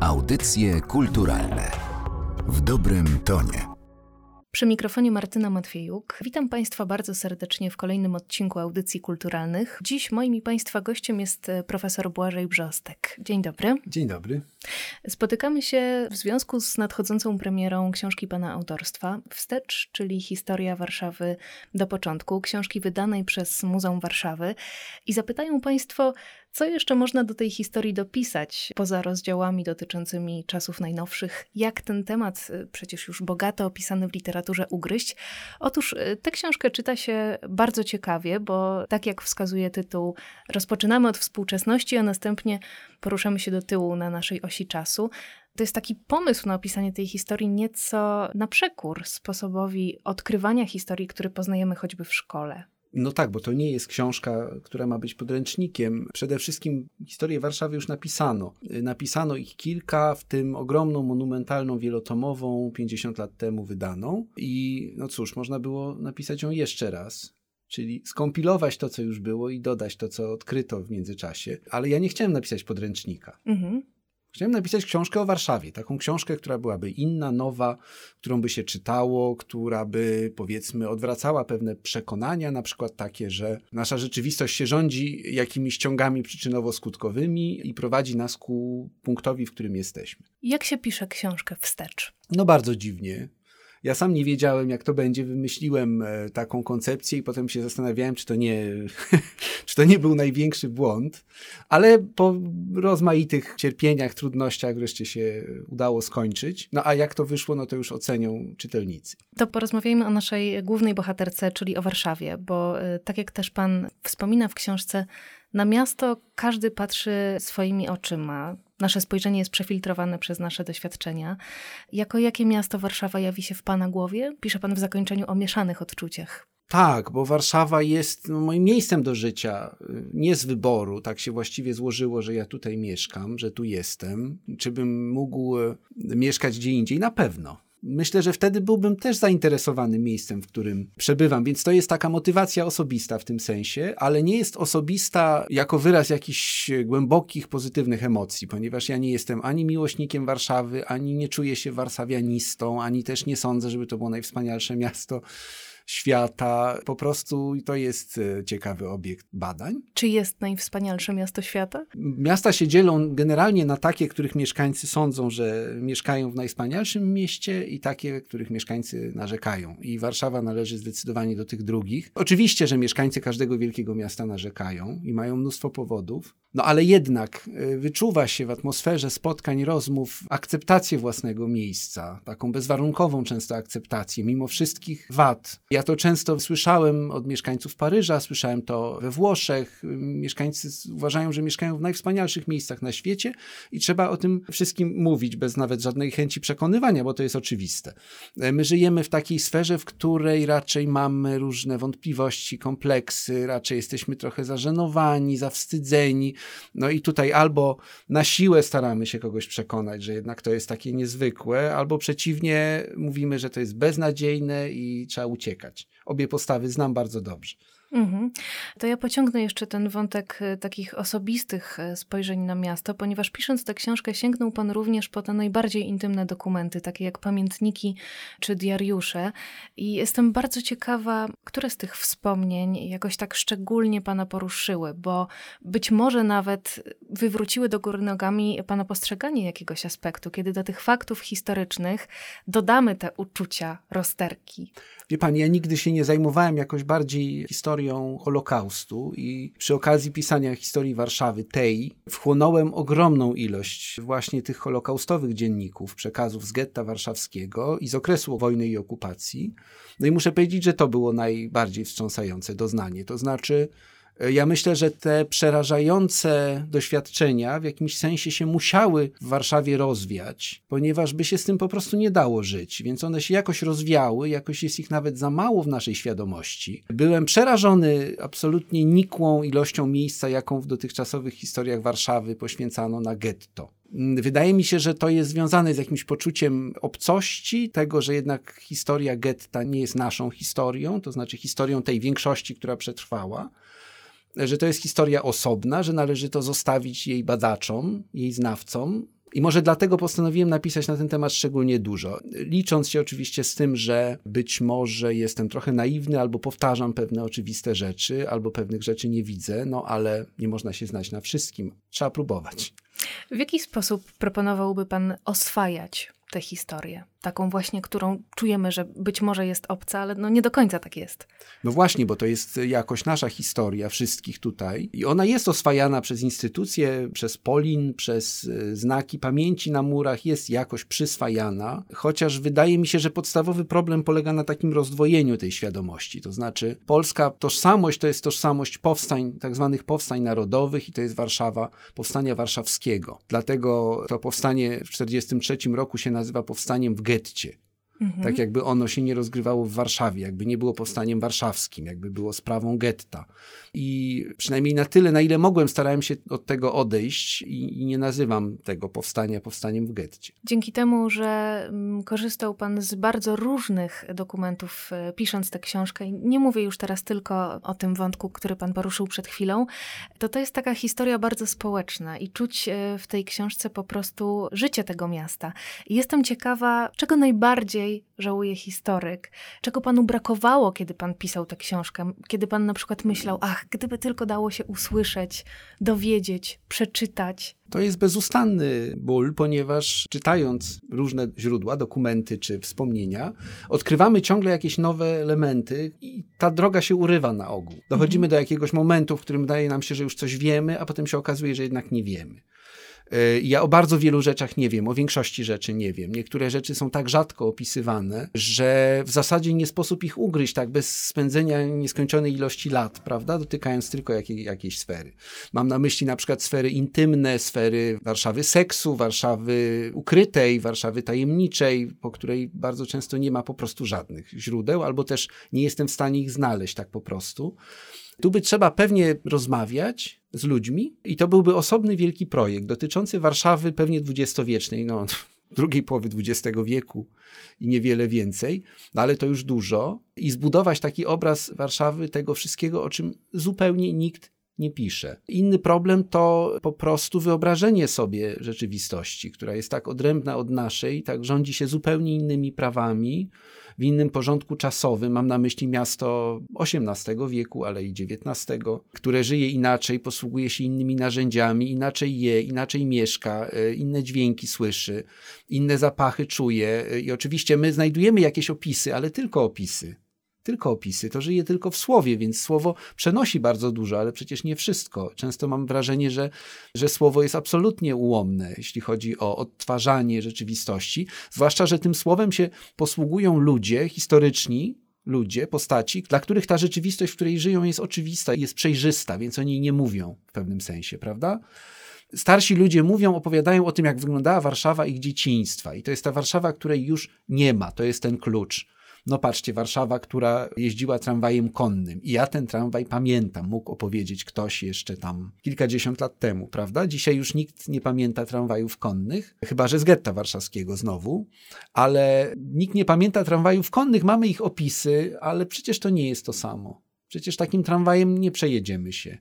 Audycje kulturalne w dobrym tonie. Przy mikrofonie Martyna Matwiejuk. Witam Państwa bardzo serdecznie w kolejnym odcinku Audycji Kulturalnych. Dziś moim i Państwa gościem jest e, profesor Błażej Brzostek. Dzień dobry. Dzień dobry. Spotykamy się w związku z nadchodzącą premierą książki pana autorstwa Wstecz, czyli Historia Warszawy do początku, książki wydanej przez Muzeum Warszawy. I zapytają Państwo, co jeszcze można do tej historii dopisać, poza rozdziałami dotyczącymi czasów najnowszych? Jak ten temat, y, przecież już bogato opisany w literaturze, ugryźć? Otóż y, tę książkę czyta się bardzo ciekawie, bo tak jak wskazuje tytuł, rozpoczynamy od współczesności, a następnie poruszamy się do tyłu na naszej osi czasu. To jest taki pomysł na opisanie tej historii nieco na przekór sposobowi odkrywania historii, który poznajemy choćby w szkole. No tak, bo to nie jest książka, która ma być podręcznikiem. Przede wszystkim historię Warszawy już napisano. Napisano ich kilka, w tym ogromną, monumentalną, wielotomową, 50 lat temu wydaną. I no cóż, można było napisać ją jeszcze raz. Czyli skompilować to, co już było i dodać to, co odkryto w międzyczasie. Ale ja nie chciałem napisać podręcznika. Mhm. Chciałem napisać książkę o Warszawie, taką książkę, która byłaby inna, nowa, którą by się czytało, która by powiedzmy odwracała pewne przekonania, na przykład takie, że nasza rzeczywistość się rządzi jakimiś ciągami przyczynowo-skutkowymi i prowadzi nas ku punktowi, w którym jesteśmy. Jak się pisze książkę wstecz? No bardzo dziwnie. Ja sam nie wiedziałem, jak to będzie. Wymyśliłem e, taką koncepcję i potem się zastanawiałem, czy to nie, czy to nie był największy błąd. Ale po rozmaitych cierpieniach, trudnościach wreszcie się udało skończyć. No a jak to wyszło, no to już ocenią czytelnicy. To porozmawiajmy o naszej głównej bohaterce, czyli o Warszawie, bo e, tak jak też pan wspomina w książce, na miasto każdy patrzy swoimi oczyma. Nasze spojrzenie jest przefiltrowane przez nasze doświadczenia. Jako jakie miasto Warszawa jawi się w Pana głowie? Pisze Pan w zakończeniu o mieszanych odczuciach. Tak, bo Warszawa jest no, moim miejscem do życia, nie z wyboru. Tak się właściwie złożyło, że ja tutaj mieszkam, że tu jestem. Czy bym mógł e, mieszkać gdzie indziej? Na pewno myślę, że wtedy byłbym też zainteresowany miejscem, w którym przebywam. Więc to jest taka motywacja osobista w tym sensie, ale nie jest osobista jako wyraz jakichś głębokich, pozytywnych emocji, ponieważ ja nie jestem ani miłośnikiem Warszawy, ani nie czuję się warszawianistą, ani też nie sądzę, żeby to było najwspanialsze miasto świata. Po prostu to jest e, ciekawy obiekt badań. Czy jest najwspanialsze miasto świata? Miasta się dzielą generalnie na takie, których mieszkańcy sądzą, że mieszkają w najwspanialszym mieście i takie, których mieszkańcy narzekają. I Warszawa należy zdecydowanie do tych drugich. Oczywiście, że mieszkańcy każdego wielkiego miasta narzekają i mają mnóstwo powodów, no ale jednak e, wyczuwa się w atmosferze spotkań, rozmów akceptację własnego miejsca, taką bezwarunkową często akceptację, mimo wszystkich wad. Ja to często słyszałem od mieszkańców Paryża, słyszałem to we Włoszech. Mieszkańcy uważają, że mieszkają w najwspanialszych miejscach na świecie i trzeba o tym wszystkim mówić, bez nawet żadnej chęci przekonywania, bo to jest oczywiste. E, my żyjemy w takiej sferze, w której raczej mamy różne wątpliwości, kompleksy, raczej jesteśmy trochę zażenowani, zawstydzeni. No i tutaj albo na siłę staramy się kogoś przekonać, że jednak to jest takie niezwykłe, albo przeciwnie, mówimy, że to jest beznadziejne i trzeba uciekać. Obie postawy znam bardzo dobrze. Mhm. To ja pociągnę jeszcze ten wątek e, takich osobistych e, spojrzeń na miasto, ponieważ pisząc tę książkę sięgnął Pan również po te najbardziej intymne dokumenty, takie jak pamiętniki czy diariusze. I jestem bardzo ciekawa, które z tych wspomnień jakoś tak szczególnie Pana poruszyły, bo być może nawet wywróciły do góry nogami Pana postrzeganie jakiegoś aspektu, kiedy do tych faktów historycznych dodamy te uczucia rozterki. Wie Pani, ja nigdy się nie zajmowałem jakoś bardziej historią historią Holokaustu i przy okazji pisania historii Warszawy, tej, wchłonąłem ogromną ilość właśnie tych holokaustowych dzienników, przekazów z getta warszawskiego i z okresu wojny i okupacji. No i muszę powiedzieć, że to było najbardziej wstrząsające doznanie. To znaczy, ja myślę, że te przerażające doświadczenia w jakimś sensie się musiały w Warszawie rozwiać, ponieważ by się z tym po prostu nie dało żyć, więc one się jakoś rozwiały, jakoś jest ich nawet za mało w naszej świadomości. Byłem przerażony absolutnie nikłą ilością miejsca, jaką w dotychczasowych historiach Warszawy poświęcano na getto. Wydaje mi się, że to jest związane z jakimś poczuciem obcości, tego, że jednak historia getta nie jest naszą historią, to znaczy historią tej większości, która przetrwała że to jest historia osobna, że należy to zostawić jej badaczom, jej znawcom, I może dlatego postanowiłem napisać na ten temat szczególnie dużo. Licząc się oczywiście z tym, że być może jestem trochę naiwny, albo powtarzam pewne oczywiste rzeczy, albo pewnych rzeczy nie widzę, no ale nie można się znać na wszystkim. Trzeba próbować. W jaki sposób proponowałby Pan oswajać tę historię? Taką właśnie, którą czujemy, że być może jest obca, ale no nie do końca tak jest. No właśnie, bo to jest jakoś nasza historia wszystkich tutaj i ona jest oswajana przez instytucje, przez Polin, przez e, znaki pamięci na murach, jest jakoś przyswajana, chociaż wydaje mi się, że podstawowy problem polega na takim rozdwojeniu tej świadomości, to znaczy polska tożsamość to jest tożsamość powstań, tak zwanych powstań narodowych i to jest Warszawa, powstania warszawskiego. Dlatego to powstanie w 1943 roku się nazywa powstaniem w getcie. Mhm. Tak jakby ono się nie rozgrywało w Warszawie, jakby nie było powstaniem warszawskim, jakby było sprawą getta. I przynajmniej na tyle, na ile mogłem, starałem się od tego odejść i, i nie nazywam tego powstania powstaniem w getcie. Dzięki temu, że mm, korzystał Pan z bardzo różnych dokumentów, e, pisząc tę książkę, nie mówię już teraz tylko o tym wątku, który Pan poruszył przed chwilą, to to jest taka historia bardzo społeczna i czuć e, w tej książce po prostu życie tego miasta. I jestem ciekawa, czego najbardziej żałuje historyk, czego Panu brakowało, kiedy Pan pisał tę książkę, kiedy Pan na przykład myślał, ach, gdyby tylko dało się usłyszeć, dowiedzieć, przeczytać. To jest bezustanny ból, ponieważ czytając różne źródła, dokumenty czy wspomnienia, odkrywamy ciągle jakieś nowe elementy i ta droga się urywa na ogół. Dochodzimy mhm. do jakiegoś momentu, w którym wydaje nam się, że już coś wiemy, a potem się okazuje, że jednak nie wiemy. Y, ja o bardzo wielu rzeczach nie wiem, o większości rzeczy nie wiem. Niektóre rzeczy są tak rzadko opisywane, że w zasadzie nie sposób ich ugryźć tak bez spędzenia nieskończonej ilości lat, prawda? Dotykając tylko jakiej, jakiejś sfery. Mam na myśli na przykład sfery intymne, sfery Warszawy seksu, Warszawy ukrytej, Warszawy tajemniczej, po której bardzo często nie ma po prostu żadnych źródeł, albo też nie jestem w stanie ich znaleźć tak po prostu. Tu by trzeba pewnie rozmawiać z ludźmi i to byłby osobny wielki projekt dotyczący Warszawy pewnie dwudziestowiecznej, no drugiej połowy XX wieku i niewiele więcej, no ale to już dużo i zbudować taki obraz Warszawy, tego wszystkiego, o czym zupełnie nikt nie pisze. Inny problem to po prostu wyobrażenie sobie rzeczywistości, która jest tak odrębna od naszej, tak rządzi się zupełnie innymi prawami, w innym porządku czasowym. Mam na myśli miasto XVIII wieku, ale i XIX, które żyje inaczej, posługuje się innymi narzędziami, inaczej je, inaczej mieszka, e, inne dźwięki słyszy, inne zapachy czuje. E, I oczywiście my znajdujemy jakieś opisy, ale tylko opisy tylko opisy, to żyje tylko w słowie, więc słowo przenosi bardzo dużo, ale przecież nie wszystko. Często mam wrażenie, że, że słowo jest absolutnie ułomne, jeśli chodzi o odtwarzanie rzeczywistości, zwłaszcza, że tym słowem się posługują ludzie historyczni, ludzie, postaci, dla których ta rzeczywistość, w której żyją, jest oczywista, jest przejrzysta, więc oni nie mówią w pewnym sensie, prawda? Starsi ludzie mówią, opowiadają o tym, jak wyglądała Warszawa ich dzieciństwa. I to jest ta Warszawa, której już nie ma. To jest ten klucz. No patrzcie, Warszawa, która jeździła tramwajem konnym. I ja ten tramwaj pamiętam, mógł opowiedzieć ktoś jeszcze tam kilkadziesiąt lat temu, prawda? Dzisiaj już nikt nie pamięta tramwajów konnych, chyba że z getta warszawskiego znowu, ale nikt nie pamięta tramwajów konnych, mamy ich opisy, ale przecież to nie jest to samo. Przecież takim tramwajem nie przejedziemy się.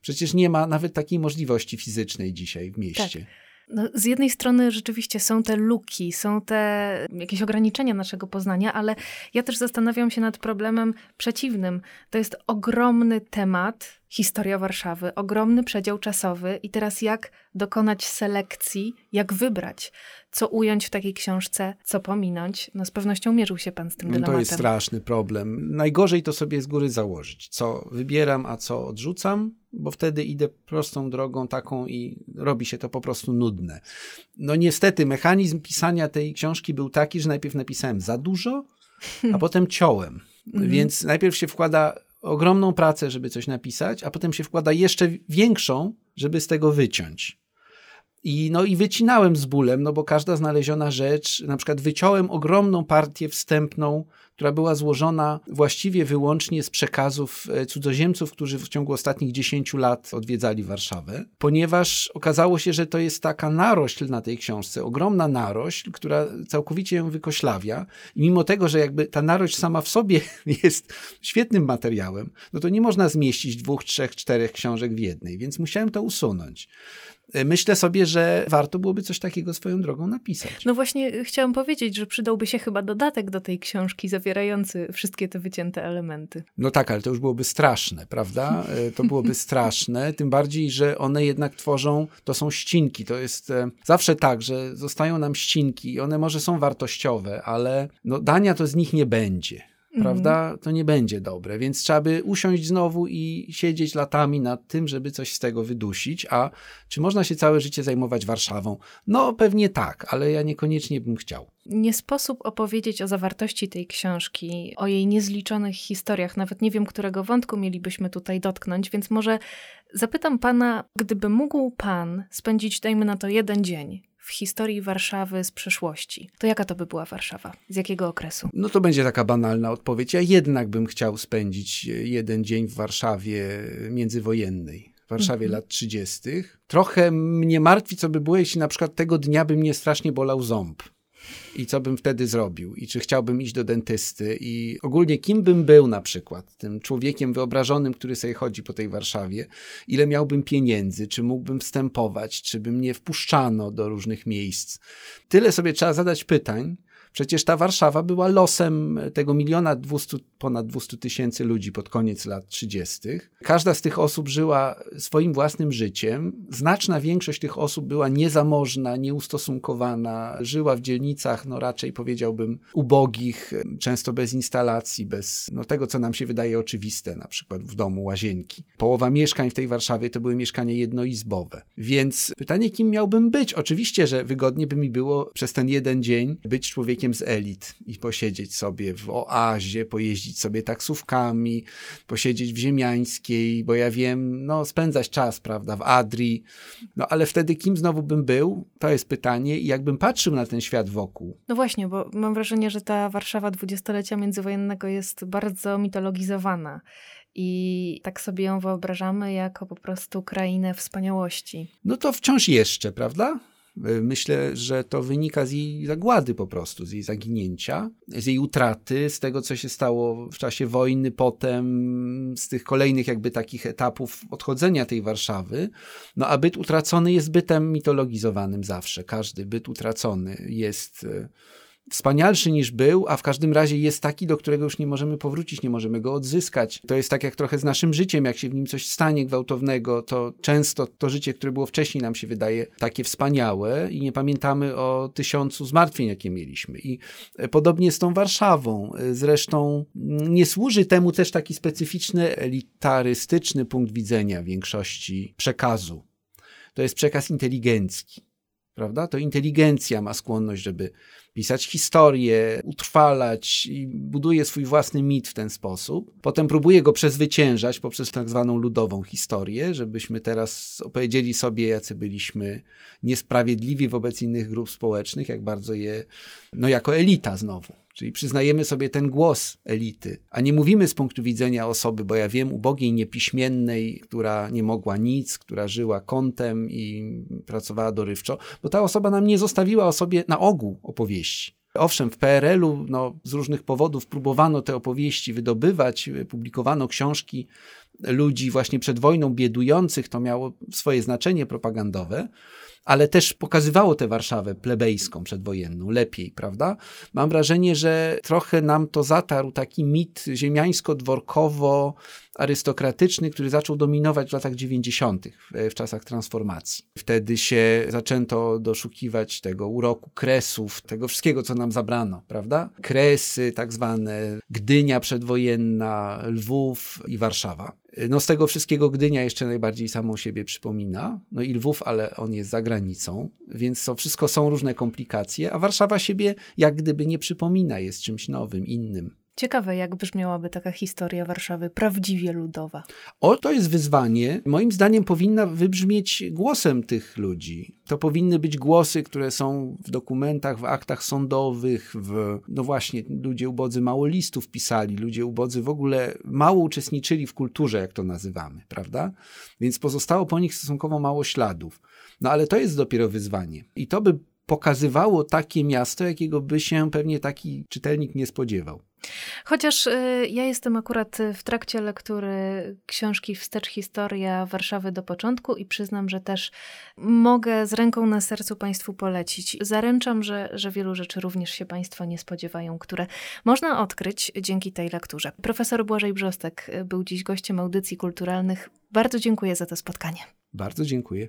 Przecież nie ma nawet takiej możliwości fizycznej dzisiaj w mieście. Tak. No, z jednej strony rzeczywiście są te luki, są te jakieś ograniczenia naszego poznania, ale ja też zastanawiam się nad problemem przeciwnym. To jest ogromny temat, historia Warszawy, ogromny przedział czasowy i teraz jak dokonać selekcji, jak wybrać, co ująć w takiej książce, co pominąć. No z pewnością mierzył się pan z tym dylematem. To jest straszny problem. Najgorzej to sobie z góry założyć, co wybieram, a co odrzucam, bo wtedy idę prostą drogą taką i robi się to po prostu nudne. No niestety mechanizm pisania tej książki był taki, że najpierw napisałem za dużo, a potem ciąłem. Mhm. Więc najpierw się wkłada ogromną pracę, żeby coś napisać, a potem się wkłada jeszcze większą, żeby z tego wyciąć. I, no i wycinałem z bólem, no bo każda znaleziona rzecz, na przykład wyciąłem ogromną partię wstępną, która była złożona właściwie wyłącznie z przekazów e, cudzoziemców, którzy w ciągu ostatnich 10 lat odwiedzali Warszawę, ponieważ okazało się, że to jest taka narośl na tej książce, ogromna narośl, która całkowicie ją wykoślawia i mimo tego, że jakby ta narośl sama w sobie jest świetnym materiałem, no to nie można zmieścić dwóch, trzech, czterech książek w jednej, więc musiałem to usunąć. Myślę sobie, że warto byłoby coś takiego swoją drogą napisać. No właśnie chciałam powiedzieć, że przydałby się chyba dodatek do tej książki zawierający wszystkie te wycięte elementy. No tak, ale to już byłoby straszne, prawda? E, to byłoby straszne, tym bardziej, że one jednak tworzą, to są ścinki, to jest e, zawsze tak, że zostają nam ścinki i one może są wartościowe, ale no, dania to z nich nie będzie prawda? Mm. To nie będzie dobre, więc trzeba by usiąść znowu i siedzieć latami nad tym, żeby coś z tego wydusić. A czy można się całe życie zajmować Warszawą? No pewnie tak, ale ja niekoniecznie bym chciał. Nie sposób opowiedzieć o zawartości tej książki, o jej niezliczonych historiach. Nawet nie wiem, którego wątku mielibyśmy tutaj dotknąć, więc może zapytam pana, gdyby mógł pan spędzić, dajmy na to jeden dzień, w historii Warszawy z przeszłości, to jaka to by była Warszawa? Z jakiego okresu? No to będzie taka banalna odpowiedź. Ja jednak bym chciał spędzić jeden dzień w Warszawie międzywojennej. W Warszawie mhm. lat 30. Trochę mnie martwi, co by było, jeśli na przykład tego dnia by mnie strasznie bolał ząb i co bym wtedy zrobił? I czy chciałbym iść do dentysty? I ogólnie kim bym był na przykład, tym człowiekiem wyobrażonym, który sobie chodzi po tej Warszawie, ile miałbym pieniędzy, czy mógłbym wstępować, czy by mnie wpuszczano do różnych miejsc. Tyle sobie trzeba zadać pytań, Przecież ta Warszawa była losem tego miliona dwustu, ponad 200 tysięcy ludzi pod koniec lat 30. Każda z tych osób żyła swoim własnym życiem. Znaczna większość tych osób była niezamożna, nieustosunkowana, żyła w dzielnicach, no raczej powiedziałbym, ubogich, często bez instalacji, bez no, tego, co nam się wydaje oczywiste, na przykład w domu łazienki. Połowa mieszkań w tej Warszawie to były mieszkania jednoizbowe. Więc pytanie, kim miałbym być? Oczywiście, że wygodnie by mi było przez ten jeden dzień być człowiekiem, człowiekiem z elit i posiedzieć sobie w oazie, pojeździć sobie taksówkami, posiedzieć w Ziemiańskiej, bo ja wiem, no spędzać czas, prawda, w Adrii, no ale wtedy kim znowu bym był? To jest pytanie i jakbym patrzył na ten świat wokół. No właśnie, bo mam wrażenie, że ta Warszawa dwudziestolecia międzywojennego jest bardzo mitologizowana. I tak sobie ją wyobrażamy jako po prostu krainę wspaniałości. No to wciąż jeszcze, prawda? Myślę, że to wynika z jej zagłady po prostu, z jej zaginięcia, z jej utraty, z tego, co się stało w czasie wojny, potem z tych kolejnych jakby takich etapów odchodzenia tej Warszawy. No a byt utracony jest bytem mitologizowanym zawsze. Każdy byt utracony jest e, wspanialszy niż był, a w każdym razie jest taki, do którego już nie możemy powrócić, nie możemy go odzyskać. To jest tak jak trochę z naszym życiem, jak się w nim coś stanie gwałtownego, to często to życie, które było wcześniej nam się wydaje takie wspaniałe i nie pamiętamy o tysiącu zmartwień, jakie mieliśmy. I e, podobnie z tą Warszawą. E, zresztą mm, nie służy temu też taki specyficzny, elitarystyczny punkt widzenia większości przekazu. To jest przekaz inteligencki prawda? To inteligencja ma skłonność, żeby pisać historię, utrwalać i buduje swój własny mit w ten sposób. Potem próbuje go przezwyciężać poprzez tak zwaną ludową historię, żebyśmy teraz opowiedzieli sobie, jacy byliśmy niesprawiedliwi wobec innych grup społecznych, jak bardzo je, no jako elita znowu. Czyli przyznajemy sobie ten głos elity, a nie mówimy z punktu widzenia osoby, bo ja wiem, ubogiej, niepiśmiennej, która nie mogła nic, która żyła kątem i pracowała dorywczo, bo ta osoba nam nie zostawiła o sobie na ogół opowieści. Owszem, w PRL-u no, z różnych powodów próbowano te opowieści wydobywać, publikowano książki ludzi właśnie przed wojną biedujących, to miało swoje znaczenie propagandowe ale też pokazywało tę Warszawę plebejską przedwojenną lepiej, prawda? Mam wrażenie, że trochę nam to zatarł taki mit ziemiańsko-dworkowo arystokratyczny, który zaczął dominować w latach 90., w, czasach transformacji. Wtedy się zaczęto doszukiwać tego uroku kresów, tego wszystkiego, co nam zabrano, prawda? Kresy, tak zwane, Gdynia przedwojenna, Lwów i Warszawa. No z tego wszystkiego Gdynia jeszcze najbardziej samą siebie przypomina. No i Lwów, ale on jest za granicą, więc to wszystko są różne komplikacje, a Warszawa siebie jak gdyby nie przypomina, jest czymś nowym, innym. Ciekawe, jak brzmiałaby taka historia Warszawy, prawdziwie ludowa. O, to jest wyzwanie. Moim zdaniem powinna wybrzmieć głosem tych ludzi. To powinny być głosy, które są w dokumentach, w aktach sądowych, w, no właśnie, ludzie ubodzy mało listów pisali, ludzie ubodzy w ogóle mało uczestniczyli w kulturze, jak to nazywamy, prawda? Więc pozostało po nich stosunkowo mało śladów. No ale to jest dopiero wyzwanie. I to by pokazywało takie miasto, jakiego by się pewnie taki czytelnik nie spodziewał. Chociaż y, ja jestem akurat w trakcie lektury książki Wstecz Historia Warszawy do początku i przyznam, że też mogę z ręką na sercu Państwu polecić. Zaręczam, że, że wielu rzeczy również się Państwo nie spodziewają, które można odkryć dzięki tej lekturze. Profesor Błażej Brzostek był dziś gościem audycji kulturalnych. Bardzo dziękuję za to spotkanie. Bardzo dziękuję.